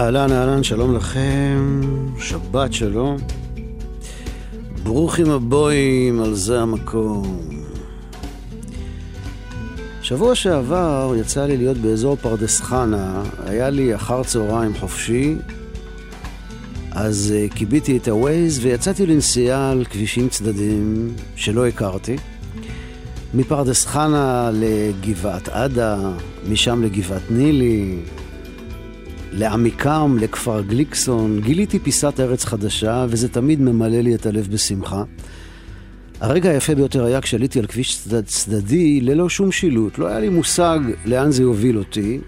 אהלן, אהלן, שלום לכם, שבת שלום. ברוכים הבואים, על זה המקום. שבוע שעבר יצא לי להיות באזור פרדס חנה, היה לי אחר צהריים חופשי, אז uh, כיביתי את הווייז ויצאתי לנסיעה על כבישים צדדים שלא הכרתי. מפרדס חנה לגבעת עדה, משם לגבעת נילי, לעמיקם, לכפר גליקסון, גיליתי פיסת ארץ חדשה, וזה תמיד ממלא לי את הלב בשמחה. הרגע היפה ביותר היה כשעליתי על כביש צדד, צדדי ללא שום שילוט, לא היה לי מושג לאן זה יוביל אותי.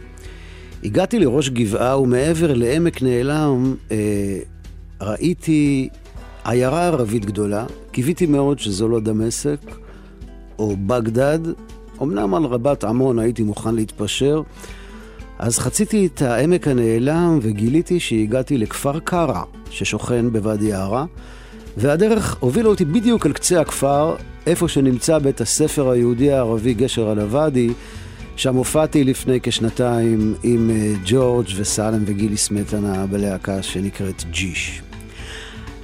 הגעתי לראש גבעה ומעבר לעמק נעלם אה, ראיתי עיירה ערבית גדולה, קיוויתי מאוד שזו לא דמשק או בגדד, אמנם על רבת עמון הייתי מוכן להתפשר, אז חציתי את העמק הנעלם וגיליתי שהגעתי לכפר קרע, ששוכן בוואדי ערה, והדרך הובילה אותי בדיוק אל קצה הכפר, איפה שנמצא בית הספר היהודי הערבי גשר על הוואדי, שם הופעתי לפני כשנתיים עם אה, ג'ורג' וסלם וגילי סמטנה בלהקה שנקראת ג'יש.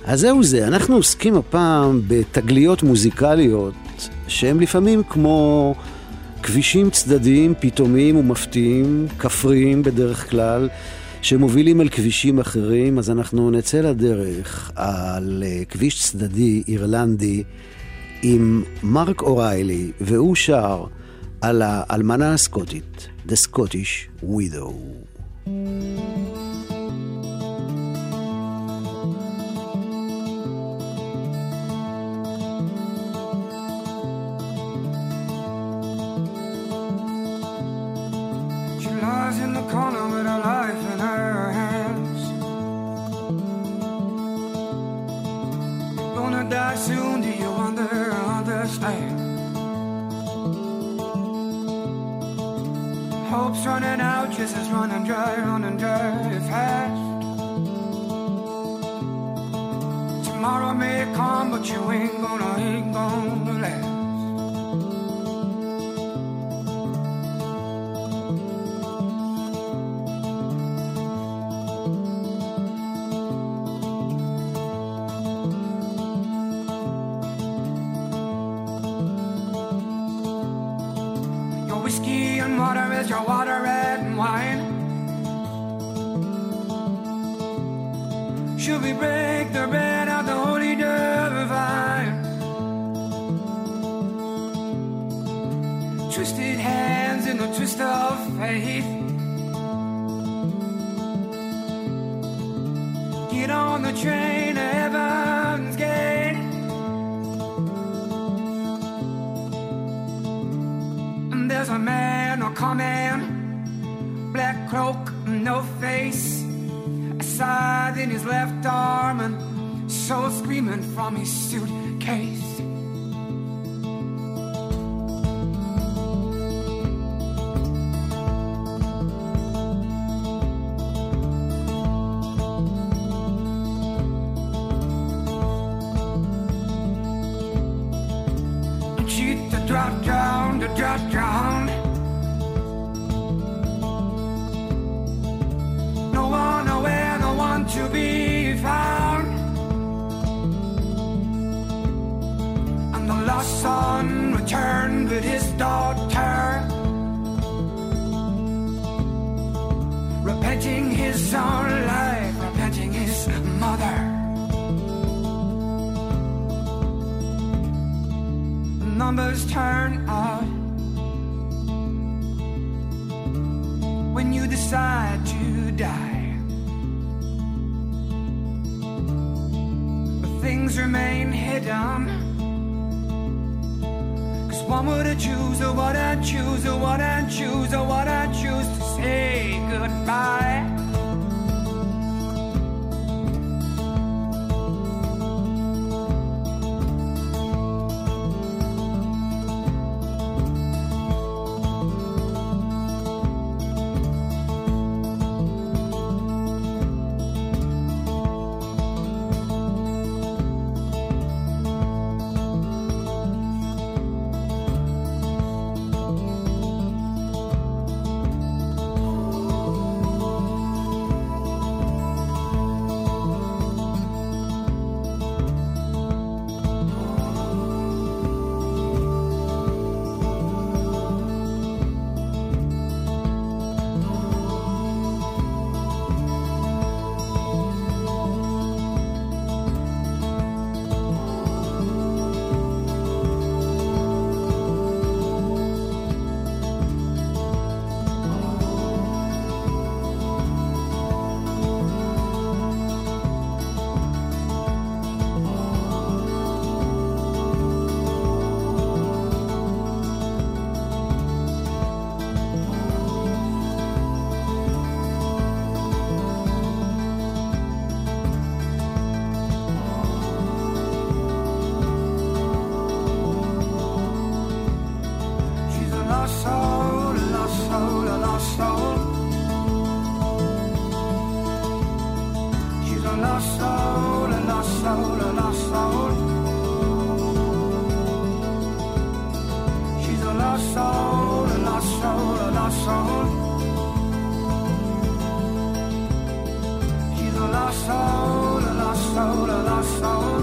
אז זהו זה, אנחנו עוסקים הפעם בתגליות מוזיקליות שהן לפעמים כמו כבישים צדדיים פתאומיים ומפתיעים, כפריים בדרך כלל, שמובילים אל כבישים אחרים, אז אנחנו נצא לדרך על אה, כביש צדדי אירלנדי עם מרק אוריילי, והוא שר על האלמנה הסקוטית, The Scottish Widow. lies in the corner with her life in her hands. Gonna die soon, do you wonder, understand? Hope's running out, just as running dry, running dry fast. Tomorrow may come, but you ain't gonna, ain't gonna last. should we break the bread out the holy divine? Twisted hands in the twist of faith. Get on the train to heaven's gate. And there's a man, a common black cloak in his left arm and soul screaming from his suitcase. One would I choose, or what I choose, or what I choose, or what I choose to say goodbye. and soul soul soul. She's a lost soul a lost soul a lost soul. She's a lost soul a lost soul a lost soul.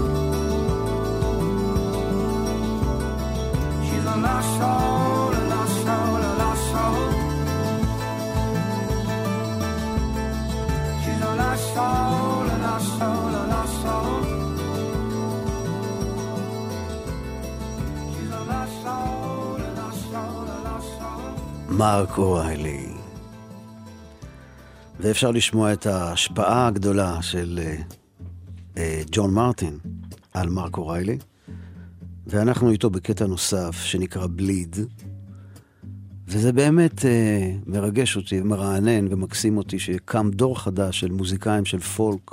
She's a lost soul. מרק אוריילי. ואפשר לשמוע את ההשפעה הגדולה של uh, uh, ג'ון מרטין על מרק אוריילי, ואנחנו איתו בקטע נוסף שנקרא בליד, וזה באמת uh, מרגש אותי, מרענן ומקסים אותי שקם דור חדש של מוזיקאים של פולק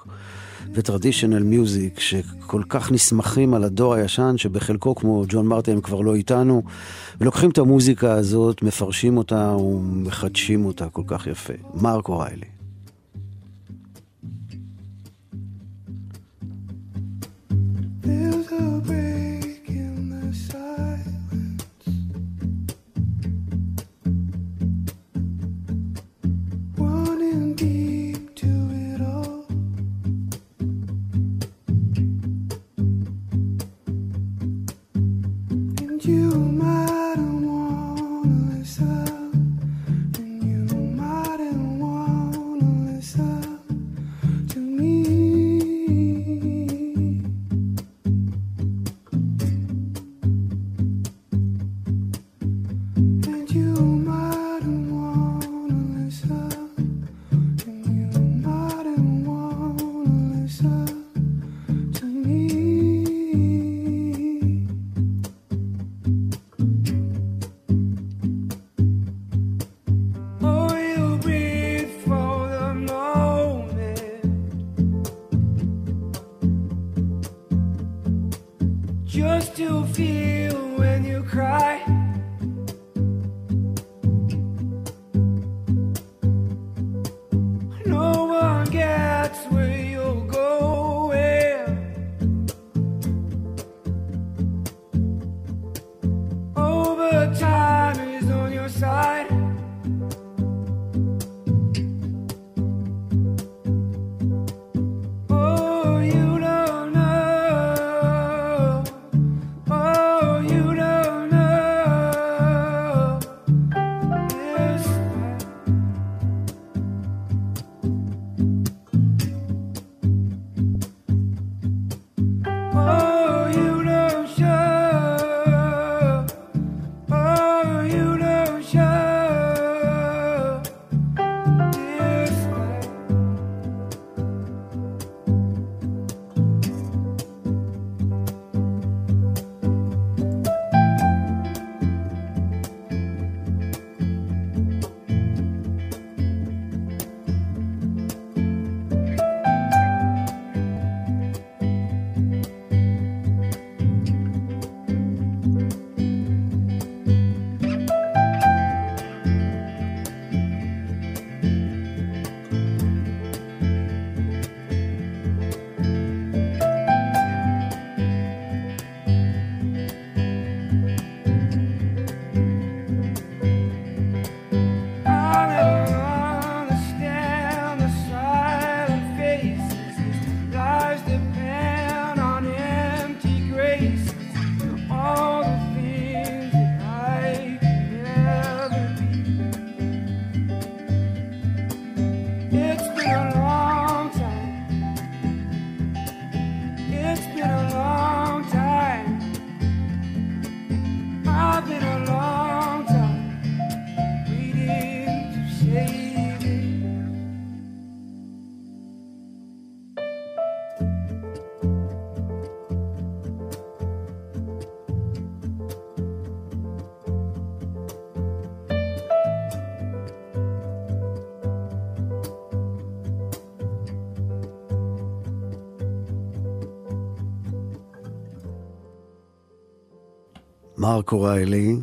וטרדישיונל מיוזיק, שכל כך נסמכים על הדור הישן, שבחלקו, כמו ג'ון מרטין, כבר לא איתנו, ולוקחים את המוזיקה הזאת, מפרשים אותה ומחדשים אותה כל כך יפה. מרק אוריילי. מרק אוריילי.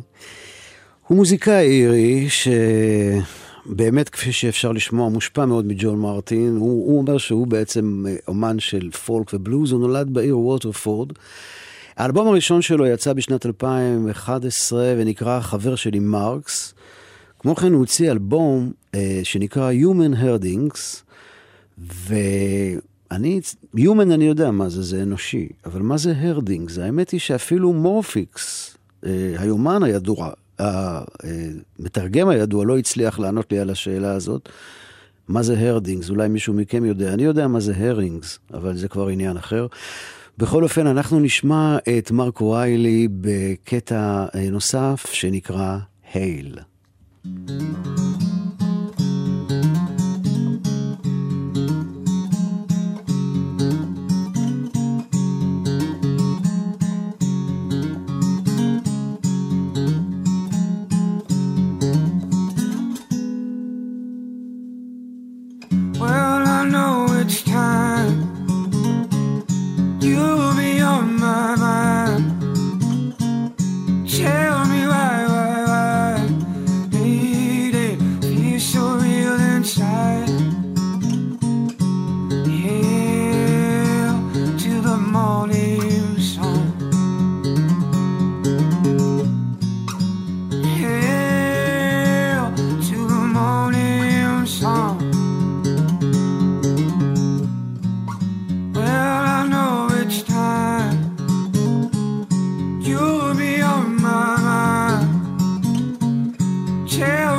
הוא מוזיקאי אירי שבאמת, כפי שאפשר לשמוע, מושפע מאוד מג'ון מרטין. הוא, הוא אומר שהוא בעצם אומן של פולק ובלוז, הוא נולד בעיר ווטרפורד. האלבום הראשון שלו יצא בשנת 2011 ונקרא חבר שלי מרקס. כמו כן הוא הוציא אלבום אה, שנקרא Human Herdings, ואני, Human אני יודע מה זה, זה אנושי, אבל מה זה Herdings? האמת היא שאפילו מורפיקס, אה, היומן הידוע, המתרגם הידוע לא הצליח לענות לי על השאלה הזאת. מה זה הרדינגס? אולי מישהו מכם יודע. אני יודע מה זה הרינגס, אבל זה כבר עניין אחר. בכל אופן, אנחנו נשמע את מרק ויילי בקטע אה, נוסף שנקרא הייל. Well, chair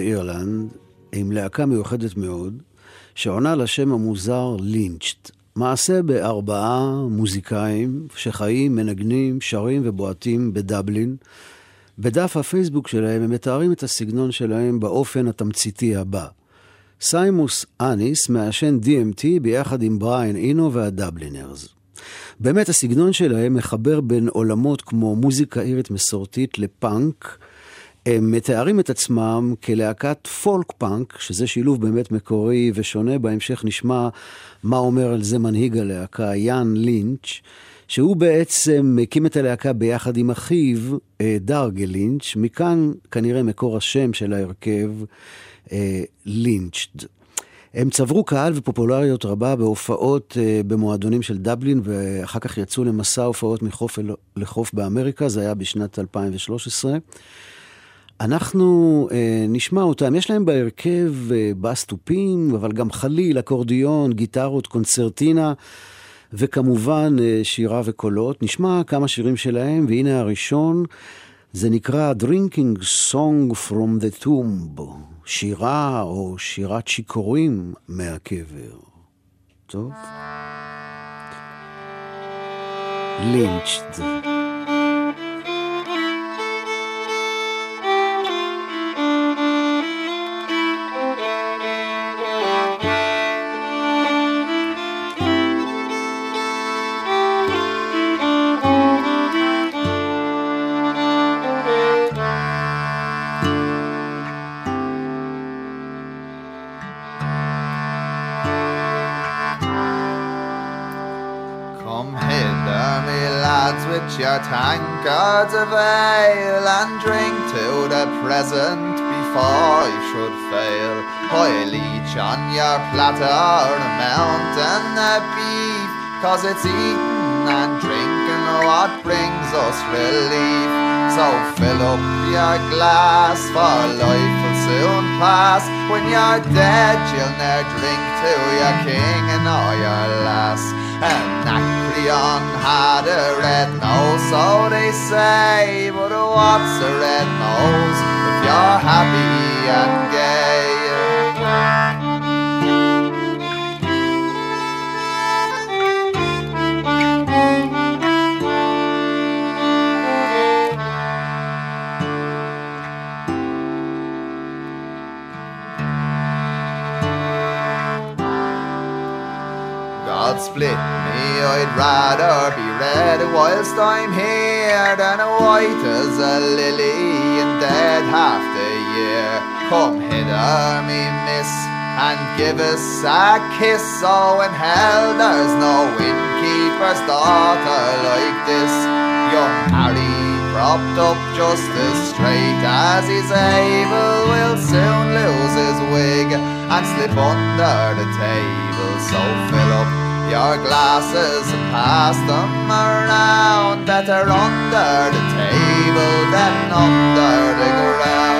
באירלנד עם להקה מיוחדת מאוד, שעונה לשם המוזר לינצ'ט. מעשה בארבעה מוזיקאים שחיים, מנגנים, שרים ובועטים בדבלין. בדף הפייסבוק שלהם הם מתארים את הסגנון שלהם באופן התמציתי הבא. סיימוס אניס מעשן DMT ביחד עם בריין אינו והדבלינרס. באמת הסגנון שלהם מחבר בין עולמות כמו מוזיקה אירית מסורתית לפאנק. הם מתארים את עצמם כלהקת פולק פאנק, שזה שילוב באמת מקורי ושונה. בהמשך נשמע מה אומר על זה מנהיג הלהקה, יאן לינץ', שהוא בעצם הקים את הלהקה ביחד עם אחיו, אה, דארגה לינץ', מכאן כנראה מקור השם של ההרכב, אה, לינצ'ד. הם צברו קהל ופופולריות רבה בהופעות uh, במועדונים של דבלין, ואחר כך יצאו למסע הופעות מחוף לחוף באמריקה, זה היה בשנת 2013. אנחנו uh, נשמע אותם, יש להם בהרכב uh, בס תופים, אבל גם חליל, אקורדיון, גיטרות, קונצרטינה, וכמובן uh, שירה וקולות. נשמע כמה שירים שלהם, והנה הראשון, זה נקרא Drinking Song from the Tomb. שירה או שירת שיכורים מהקבר. טוב? לינצ'ד. Your tankards of ale, and drink to the present before you should fail. I'll each on your platter a mountain of beef, cause it's eating and drinking what brings us relief. So fill up your glass, for life will soon pass. When you're dead, you'll ne'er drink to your king and all your lass. Anacreon had a red nose, so they say. But what's a red nose if you're happy and gay? Split I'd rather be red whilst I'm here than white as a lily and dead half the year. Come hither, me miss, and give us a kiss. Oh, in hell there's no innkeeper's daughter like this. Young Harry propped up just as straight as he's able will soon lose his wig and slip under the table. So fill up your glasses and pass them around. Better under the table than under the ground.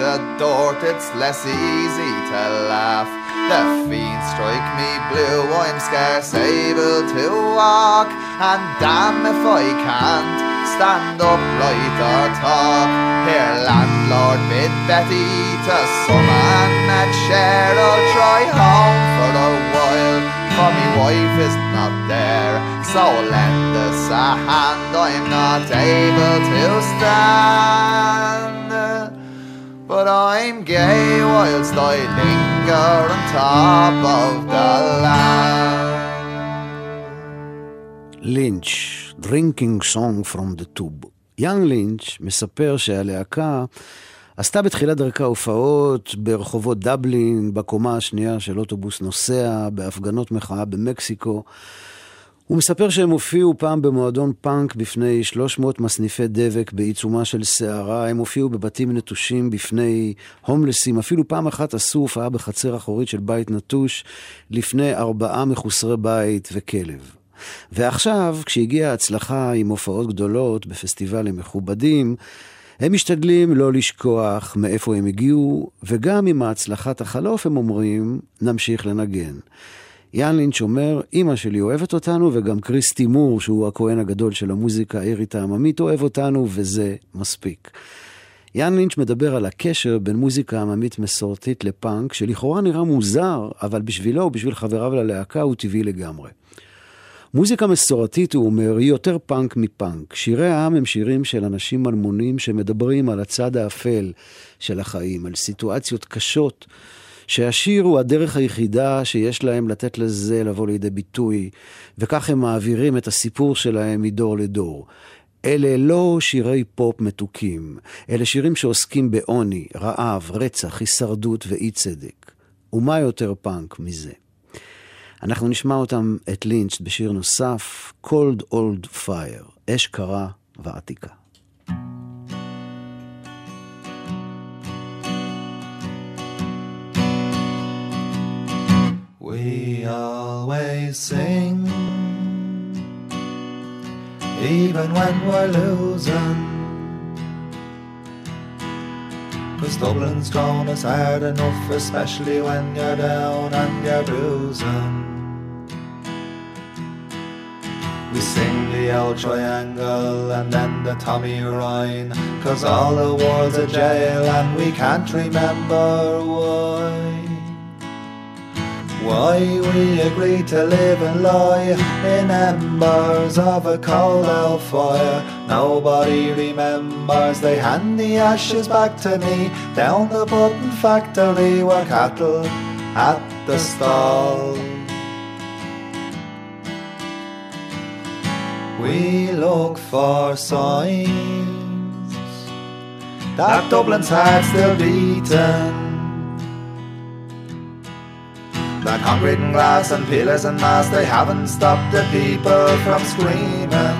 Of dirt, it's less easy to laugh. The feet strike me blue, I'm scarce able to walk, and damn if I can't stand upright or talk. Here, landlord, bid Betty to summon that Cheryl, try home for a while, for me wife is not there. So lend us a hand, I'm not able to stand. But I'm gay whilst I linger on top of the land. לינץ', Drinking Song from the Tube. יאנג לינץ' מספר שהלהקה עשתה בתחילת דרכה הופעות ברחובות דבלין, בקומה השנייה של אוטובוס נוסע, בהפגנות מחאה במקסיקו. הוא מספר שהם הופיעו פעם במועדון פאנק בפני 300 מסניפי דבק בעיצומה של סערה, הם הופיעו בבתים נטושים בפני הומלסים, אפילו פעם אחת עשו הופעה בחצר אחורית של בית נטוש לפני ארבעה מחוסרי בית וכלב. ועכשיו, כשהגיעה ההצלחה עם הופעות גדולות בפסטיבלים מכובדים, הם משתדלים לא לשכוח מאיפה הם הגיעו, וגם עם הצלחת החלוף הם אומרים, נמשיך לנגן. יאן לינץ' אומר, אמא שלי אוהבת אותנו, וגם כריסטי מור, שהוא הכהן הגדול של המוזיקה האירית העממית, אוהב אותנו, וזה מספיק. יאן לינץ' מדבר על הקשר בין מוזיקה עממית מסורתית לפאנק, שלכאורה נראה מוזר, אבל בשבילו ובשביל חבריו ללהקה הוא טבעי לגמרי. מוזיקה מסורתית, הוא אומר, היא יותר פאנק מפאנק. שירי העם הם שירים של אנשים אלמונים שמדברים על הצד האפל של החיים, על סיטואציות קשות, שהשיר הוא הדרך היחידה שיש להם לתת לזה לבוא לידי ביטוי, וכך הם מעבירים את הסיפור שלהם מדור לדור. אלה לא שירי פופ מתוקים, אלה שירים שעוסקים בעוני, רעב, רצח, הישרדות ואי צדק. ומה יותר פאנק מזה? אנחנו נשמע אותם, את לינץ', בשיר נוסף, Cold Old Fire, אש קרה ועתיקה. We always sing, even when we're losing. Cause Dublin's drawn us hard enough, especially when you're down and you're bruising. We sing the old triangle and then the Tommy Rhine Cause all the world's a jail and we can't remember why Why we agreed to live and lie in embers of a cold old fire. Nobody remembers they hand the ashes back to me. Down the button factory where cattle at the stall. We look for signs that Dublin's heart still beating. The concrete and glass and pillars and masts, they haven't stopped the people from screaming.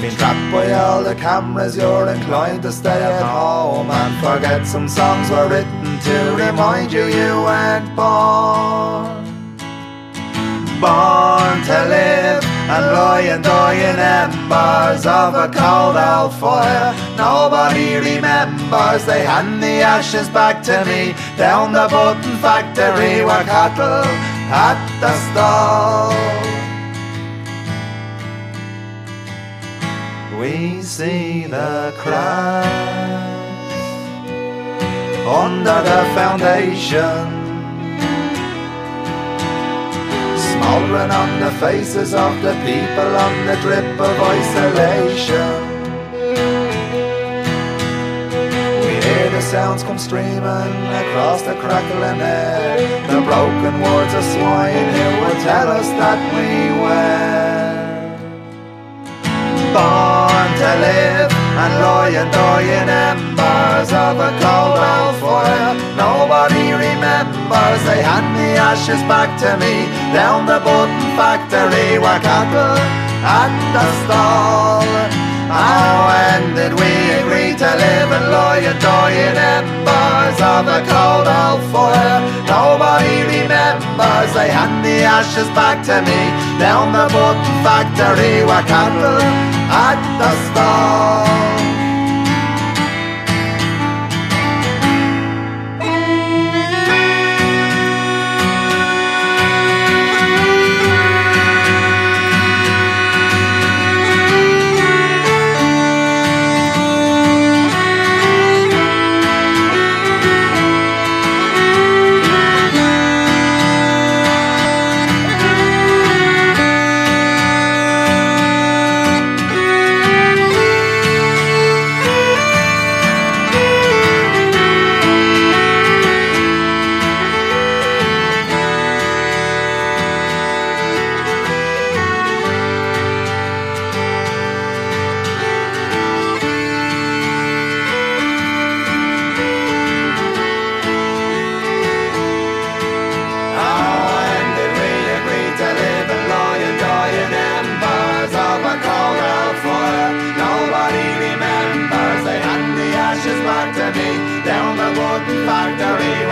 Being trapped by all the cameras, you're inclined to stay at home and forget some songs were written to remind you you weren't born born to live and die in embers of a cold old fire. Nobody remembers they hand the ashes back to me down the button factory where cattle at the stall. We see the cracks under the foundation smoldering on the faces of the people on the drip of isolation. We hear the sounds come streaming across the crackling air, the broken words of swine who will tell us that we were born to live and lie and in embers of a cold old fire. Nobody remembers they hand the ashes back to me down er the er button factory where cattle at the stall. And when did we agree to live and lie and die in embers of a cold old fire. Nobody remembers, they hand the ashes back to me. Down er the button factory where cattle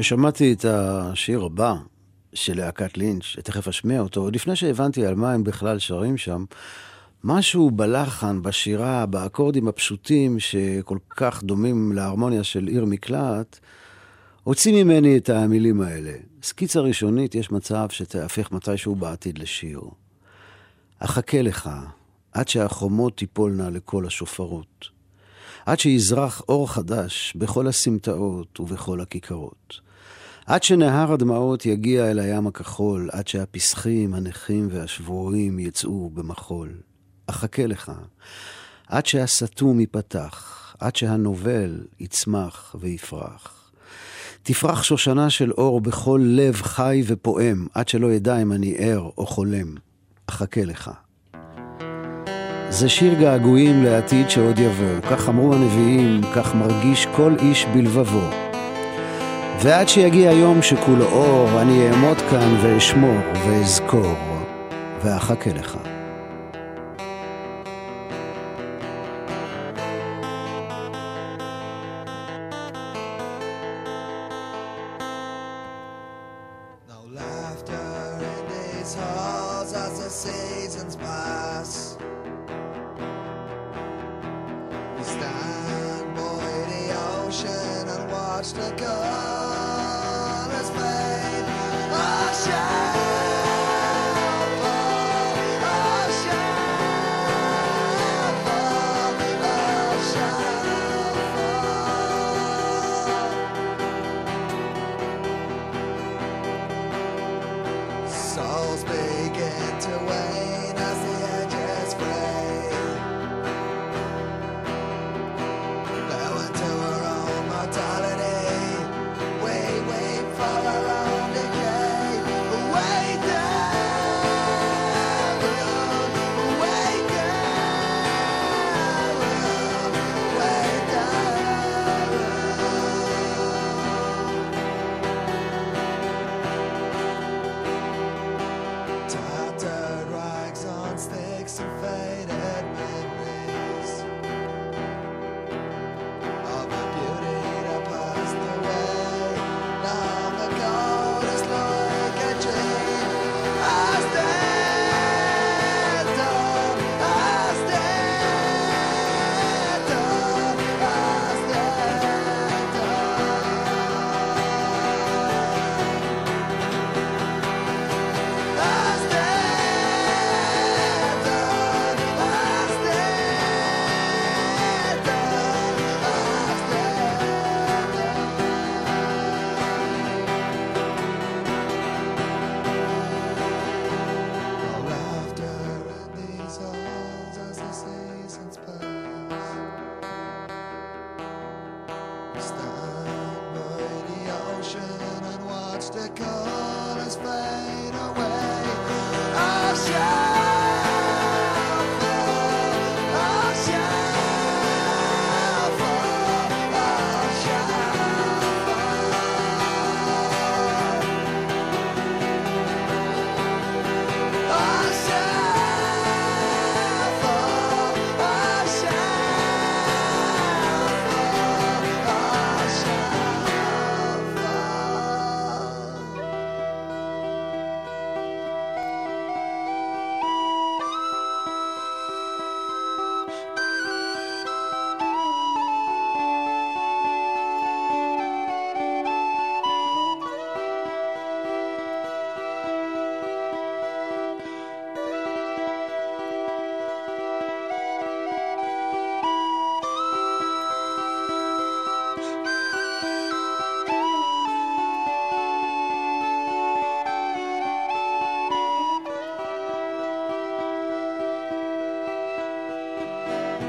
כששמעתי את השיר הבא של להקת לינץ', שתכף אשמיע אותו, עוד לפני שהבנתי על מה הם בכלל שרים שם, משהו בלחן, בשירה, באקורדים הפשוטים שכל כך דומים להרמוניה של עיר מקלט, הוציא ממני את המילים האלה. סקיצה ראשונית, יש מצב שתהפך מתישהו בעתיד לשיר. אחכה לך, עד שהחומות תיפולנה לכל השופרות. עד שיזרח אור חדש בכל הסמטאות ובכל הכיכרות. עד שנהר הדמעות יגיע אל הים הכחול, עד שהפסחים, הנכים והשבורים יצאו במחול. אחכה לך, עד שהסתום ייפתח, עד שהנובל יצמח ויפרח. תפרח שושנה של אור בכל לב חי ופועם, עד שלא ידע אם אני ער או חולם. אחכה לך. זה שיר געגועים לעתיד שעוד יבוא, כך אמרו הנביאים, כך מרגיש כל איש בלבבו. ועד שיגיע יום שכולו אור, אני אעמוד כאן ואשמור ואזכור, ואחכה לך.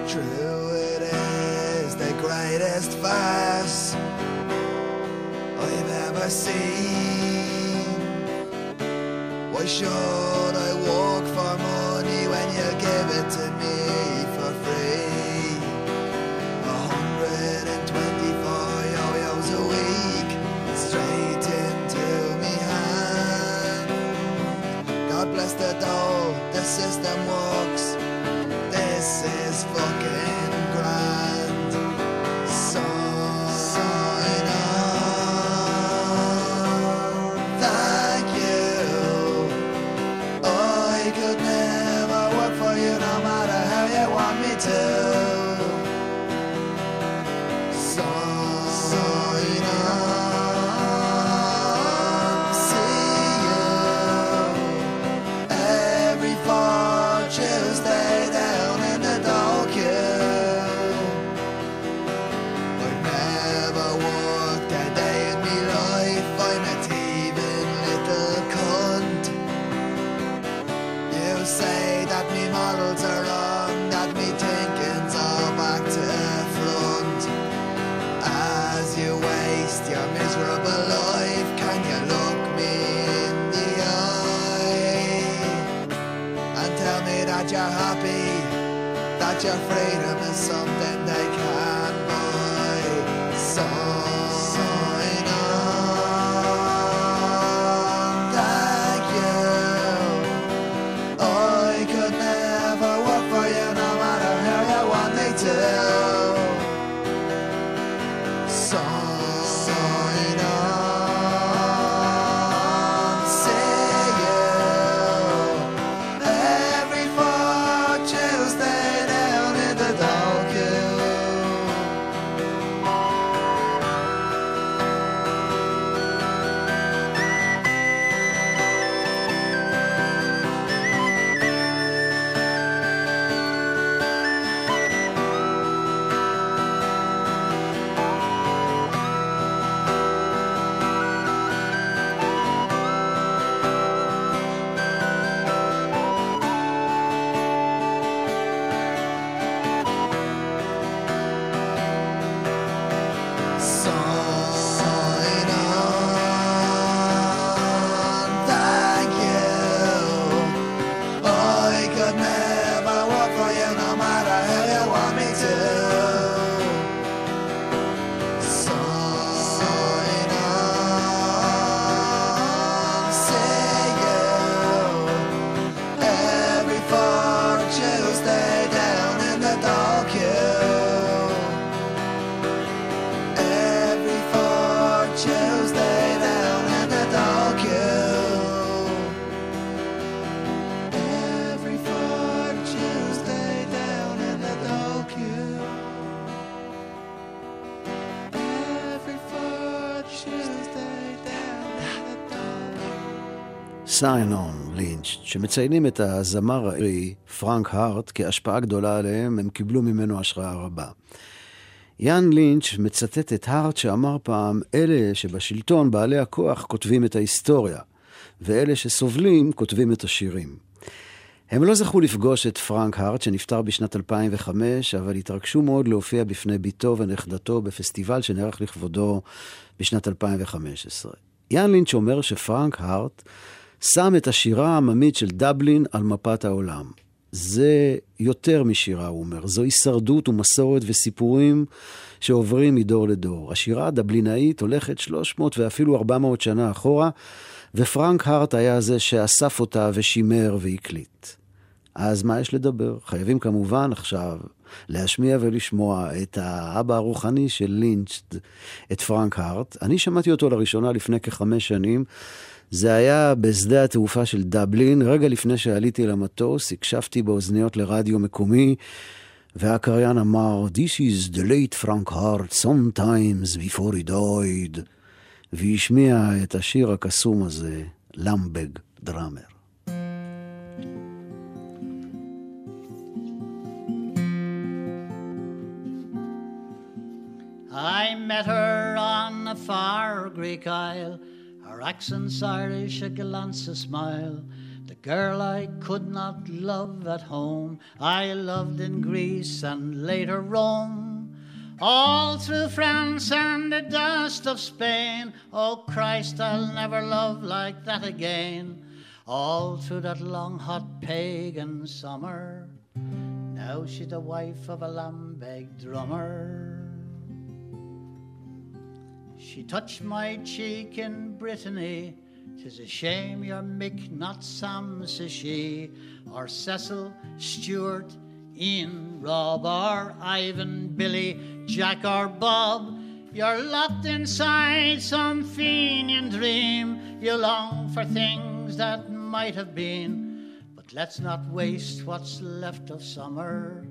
True, it is the greatest farce I've ever seen. Why should I work for money when you give it to me for free? A hundred and twenty-four yo-yos a week, straight into me hand. God bless the dough, the system works. This is fucking סיינון לינץ', שמציינים את הזמר הארי פרנק הארט כהשפעה גדולה עליהם, הם קיבלו ממנו השראה רבה. יאן לינץ' מצטט את הארט שאמר פעם, אלה שבשלטון, בעלי הכוח, כותבים את ההיסטוריה, ואלה שסובלים, כותבים את השירים. הם לא זכו לפגוש את פרנק הארט, שנפטר בשנת 2005, אבל התרגשו מאוד להופיע בפני בתו ונכדתו בפסטיבל שנערך לכבודו בשנת 2015. יאן לינץ' אומר שפרנק הארט שם את השירה העממית של דבלין על מפת העולם. זה יותר משירה, הוא אומר. זו הישרדות ומסורת וסיפורים שעוברים מדור לדור. השירה הדבלינאית הולכת 300 ואפילו 400 שנה אחורה, ופרנק הארט היה זה שאסף אותה ושימר והקליט. אז מה יש לדבר? חייבים כמובן עכשיו להשמיע ולשמוע את האבא הרוחני של לינץ', את פרנק הארט. אני שמעתי אותו לראשונה לפני כחמש שנים. זה היה בשדה התעופה של דבלין, רגע לפני שעליתי למטוס, הקשבתי באוזניות לרדיו מקומי, והקריין אמר, This is the late Frank Hart, sometimes before he died, והשמיע את השיר הקסום הזה, למבג דראמר. I met her on a far Greek isle, her accent's Irish, a glance, a smile. The girl I could not love at home, I loved in Greece and later Rome. All through France and the dust of Spain, oh Christ, I'll never love like that again. All through that long, hot pagan summer, now she's the wife of a Lambeg drummer. She touched my cheek in Brittany. Tis a shame you're Mick, not Sam, says she, or Cecil, Stuart, Ian, Rob, or Ivan, Billy, Jack, or Bob. You're locked inside some Fenian dream. You long for things that might have been. But let's not waste what's left of summer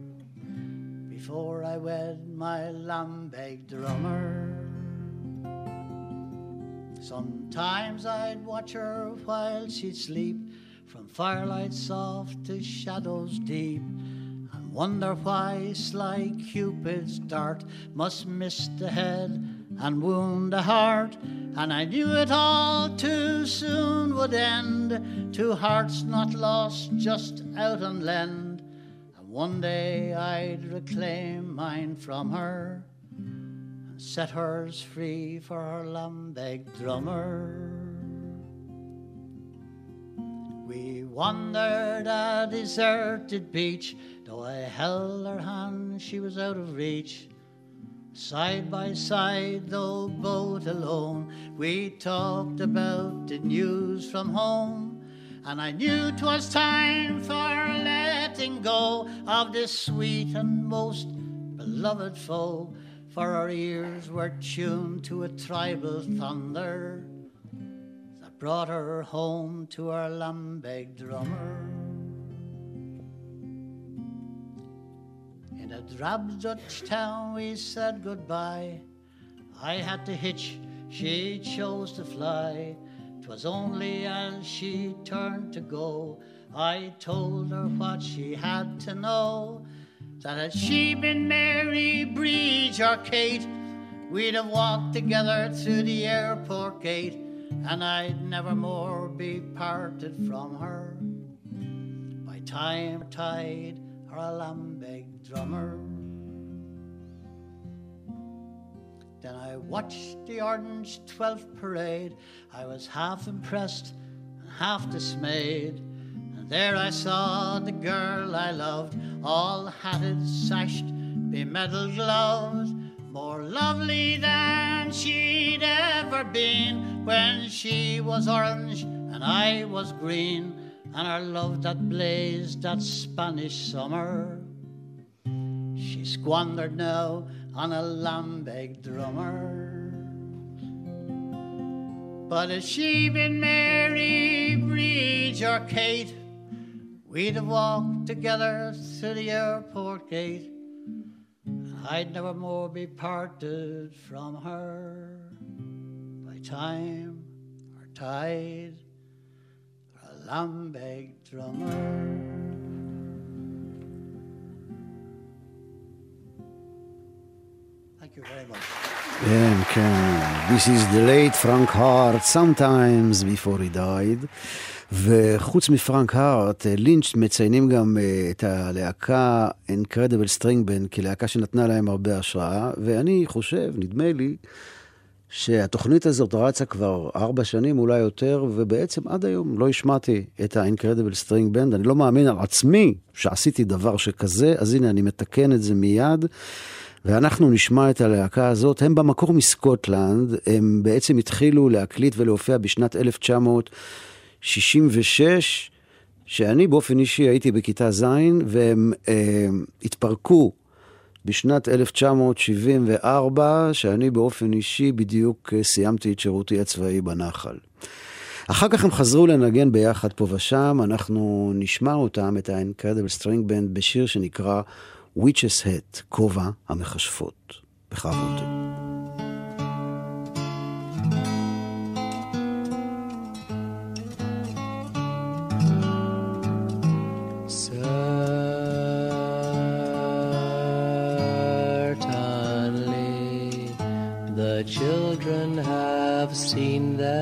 before I wed my Lambeg drummer. Sometimes I'd watch her while she'd sleep, from firelight soft to shadows deep, and wonder why sly Cupid's dart must miss the head and wound the heart. And I knew it all too soon would end, two hearts not lost, just out on lend. And one day I'd reclaim mine from her set hers free for her Lambeg drummer. We wandered a deserted beach, though I held her hand, she was out of reach. Side by side, though both alone, we talked about the news from home. And I knew 'twas time for letting go of this sweet and most beloved foe for our ears were tuned to a tribal thunder that brought her home to our Lambeg drummer. In a drab Dutch town we said goodbye. I had to hitch, she chose to fly. 'Twas only as she turned to go, I told her what she had to know that had she been Mary, Bridge, or Kate, we'd have walked together through the airport gate, and I'd never more be parted from her. By time tide or a drummer. Then I watched the Orange Twelfth Parade. I was half impressed and half dismayed. There I saw the girl I loved, all hatted, sashed, bemedaled gloves, more lovely than she'd ever been when she was orange and I was green, and our love that blazed that Spanish summer. She squandered now on a lambeg drummer. But had she been Mary, Bridge, or Kate, We'd have walked together to the airport gate. I'd never more be parted from her by time or tide or a lambeg drummer. Thank you very much. Thank. This is the late Frank Hart, sometimes before he died. וחוץ מפרנק הארט, לינץ' מציינים גם אה, את הלהקה Incredible String Band כלהקה שנתנה להם הרבה השראה, ואני חושב, נדמה לי, שהתוכנית הזאת רצה כבר ארבע שנים, אולי יותר, ובעצם עד היום לא השמעתי את ה-Incredible String Band. אני לא מאמין על עצמי שעשיתי דבר שכזה, אז הנה, אני מתקן את זה מיד. ואנחנו נשמע את הלהקה הזאת. הם במקור מסקוטלנד, הם בעצם התחילו להקליט ולהופיע בשנת 1966, שאני באופן אישי הייתי בכיתה ז', והם אה, התפרקו בשנת 1974, שאני באופן אישי בדיוק אה, סיימתי את שירותי הצבאי בנחל. אחר כך הם חזרו לנגן ביחד פה ושם, אנחנו נשמע אותם, את ה-Incredible String Band, בשיר שנקרא Witch's Hat, כובע המכשפות. בכבוד. Have seen them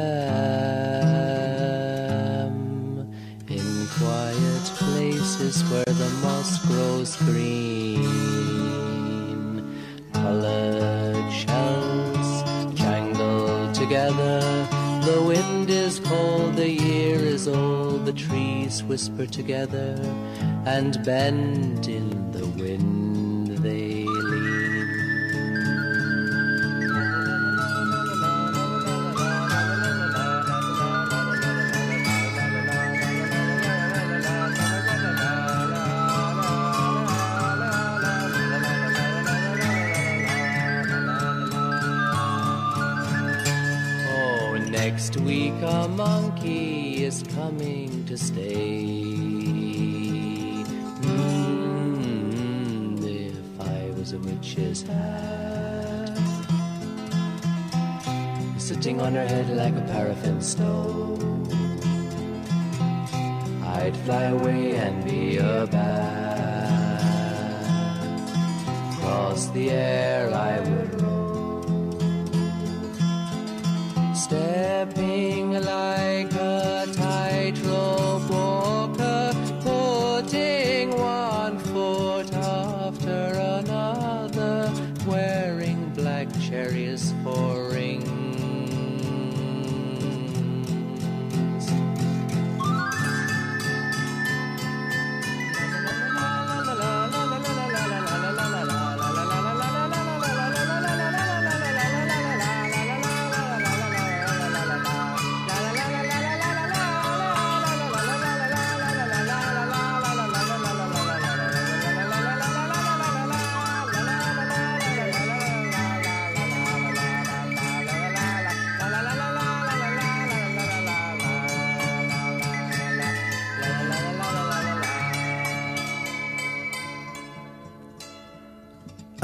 in quiet places where the moss grows green. Colored shells jangle together. The wind is cold, the year is old, the trees whisper together and bend in the wind to stay. Mm, if I was a witch's hat, sitting on her head like a paraffin stove, I'd fly away and be a bat. Across the air I would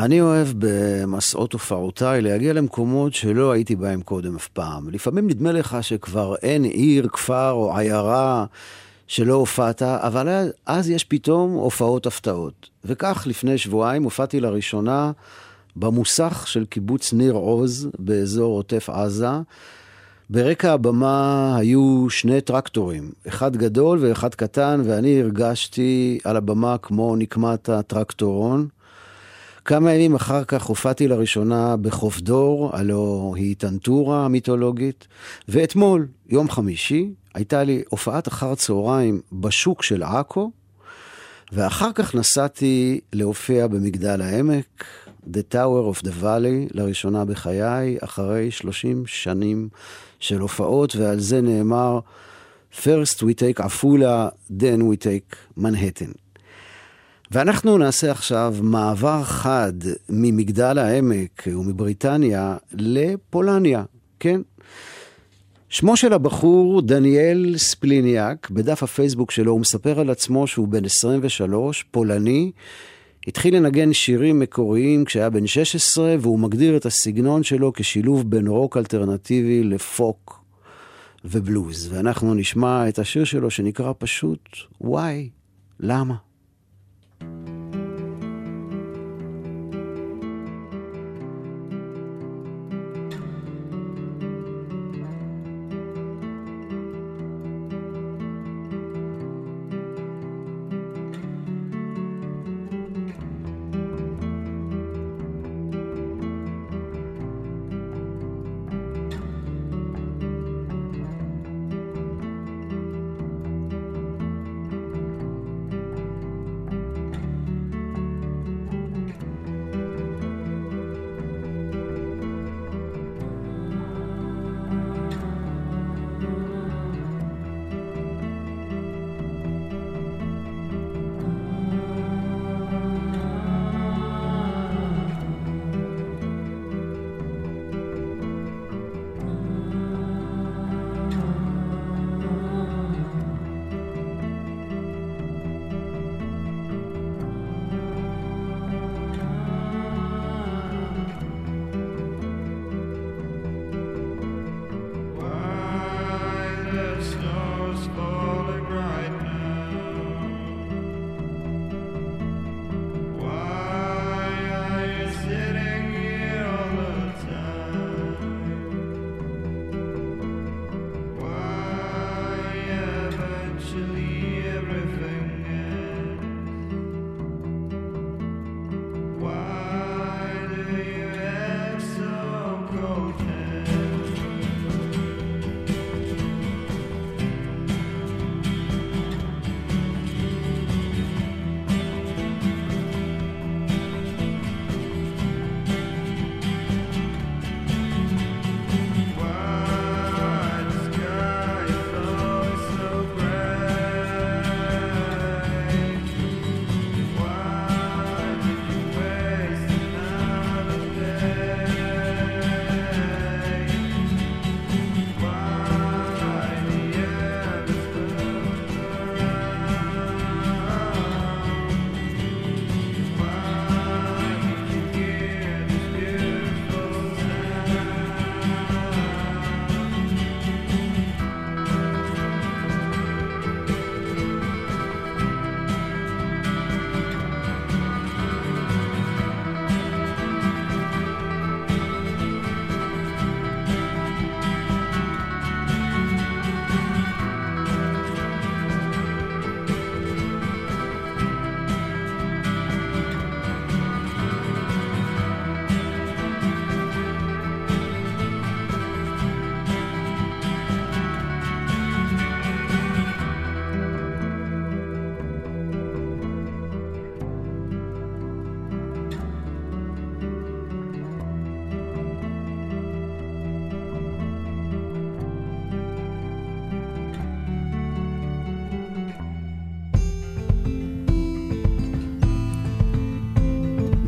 אני אוהב במסעות הופעותיי להגיע למקומות שלא הייתי בהם קודם אף פעם. לפעמים נדמה לך שכבר אין עיר, כפר או עיירה שלא הופעת, אבל אז יש פתאום הופעות הפתעות. וכך לפני שבועיים הופעתי לראשונה במוסך של קיבוץ ניר עוז באזור עוטף עזה. ברקע הבמה היו שני טרקטורים, אחד גדול ואחד קטן, ואני הרגשתי על הבמה כמו נקמת הטרקטורון. כמה ימים אחר כך הופעתי לראשונה בחוף דור, הלו היא טנטורה המיתולוגית, ואתמול, יום חמישי, הייתה לי הופעת אחר צהריים בשוק של עכו, ואחר כך נסעתי להופיע במגדל העמק, The Tower of the Valley, לראשונה בחיי, אחרי 30 שנים של הופעות, ועל זה נאמר, First we take עפולה, then we take מנהטן. ואנחנו נעשה עכשיו מעבר חד ממגדל העמק ומבריטניה לפולניה, כן? שמו של הבחור דניאל ספליניאק, בדף הפייסבוק שלו הוא מספר על עצמו שהוא בן 23, פולני, התחיל לנגן שירים מקוריים כשהיה בן 16, והוא מגדיר את הסגנון שלו כשילוב בין רוק אלטרנטיבי לפוק ובלוז. ואנחנו נשמע את השיר שלו שנקרא פשוט וואי, למה?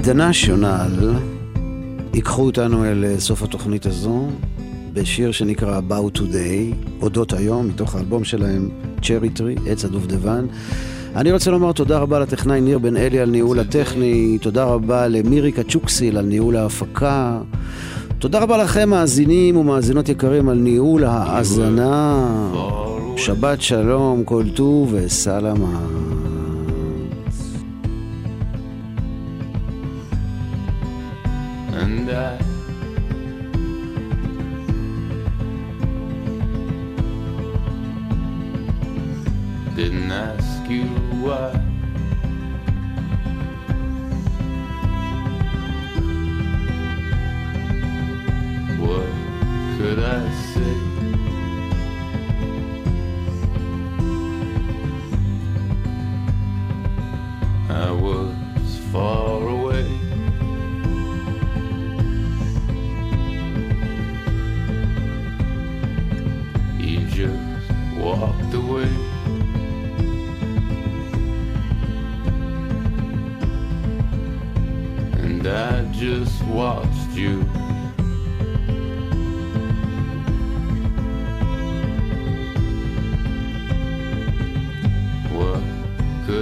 National ייקחו אותנו אל אה, סוף התוכנית הזו בשיר שנקרא About Today, אודות היום, מתוך האלבום שלהם Cherry Tree, עץ הדובדבן. אני רוצה לומר תודה רבה לטכנאי ניר בן אלי על ניהול הטכני, תודה רבה למירי קצ'וקסיל על ניהול ההפקה, תודה רבה לכם מאזינים ומאזינות יקרים על ניהול ההאזנה. שבת שלום, כל טוב וסלמה.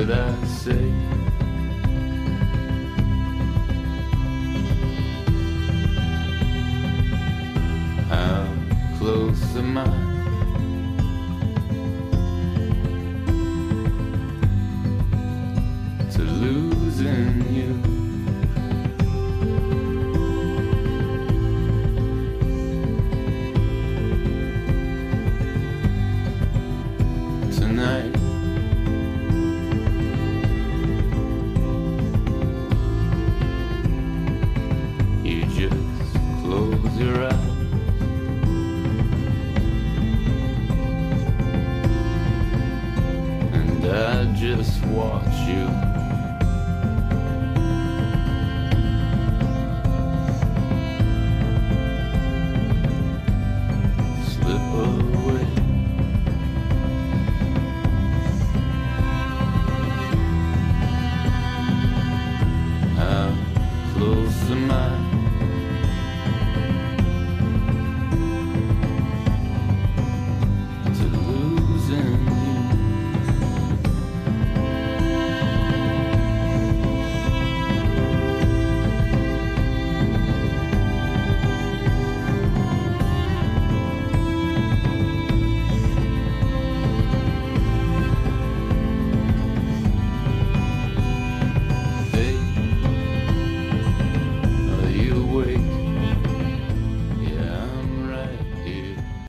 Could I say? How close am I?